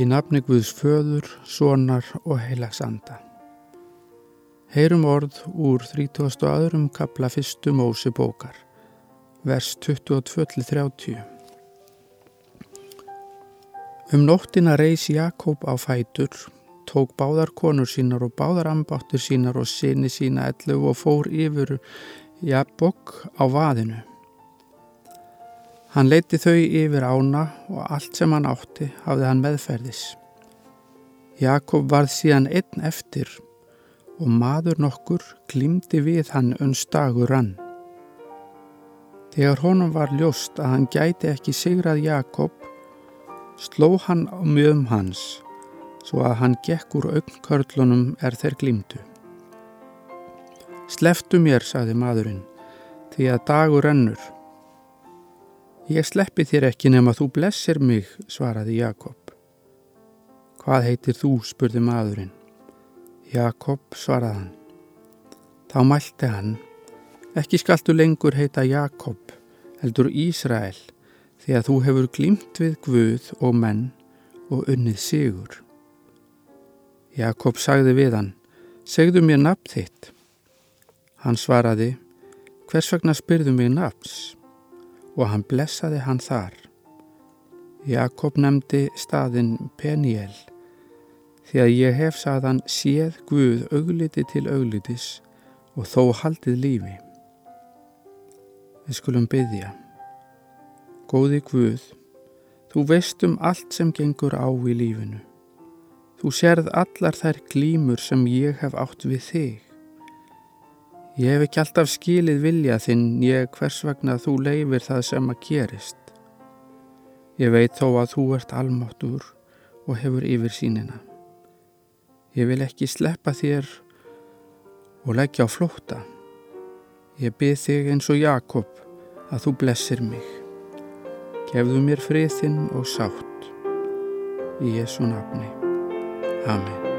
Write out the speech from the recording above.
Í nafni Guðs föður, sonar og heilags anda. Heyrum orð úr 32. kapla fyrstu Mósi bókar, vers 22-30. Um nóttina reys Jakob á fætur, tók báðar konur sínar og báðar ambáttur sínar og sinni sína ellu og fór yfir Jabok á vaðinu. Hann leiti þau yfir ána og allt sem hann átti hafði hann meðferðis. Jakob varð síðan einn eftir og maður nokkur glýmdi við hann unnstagur rann. Þegar honum var ljóst að hann gæti ekki sigrað Jakob, sló hann á mjögum hans, svo að hann gekk úr augnkörlunum er þeir glýmdu. Sleftu mér, saði maðurinn, því að dagur rennur. Ég sleppi þér ekki nema þú blessir mig, svaraði Jakob. Hvað heitir þú, spurði maðurinn. Jakob, svaraði hann. Þá mælti hann, ekki skaltu lengur heita Jakob, heldur Ísrael, því að þú hefur glýmt við Guð og menn og unnið sigur. Jakob sagði við hann, segðu mér nafn þitt. Hann svaraði, hvers vegna spyrðu mig nafns? Og hann blessaði hann þar. Jakob nefndi staðin Peniel því að ég hef saðan séð Guð augliti til auglitis og þó haldið lífi. Við skulum byggja. Góði Guð, þú veist um allt sem gengur á í lífinu. Þú sérð allar þær glímur sem ég hef átt við þig. Ég hef ekki alltaf skilið vilja þinn ég hvers vegna þú leifir það sem að gerist. Ég veit þó að þú ert almáttur og hefur yfir sínina. Ég vil ekki sleppa þér og leggja á flóta. Ég byrð þig eins og Jakob að þú blessir mig. Gefðu mér friðinn og sátt. Í Jésu nafni. Amen.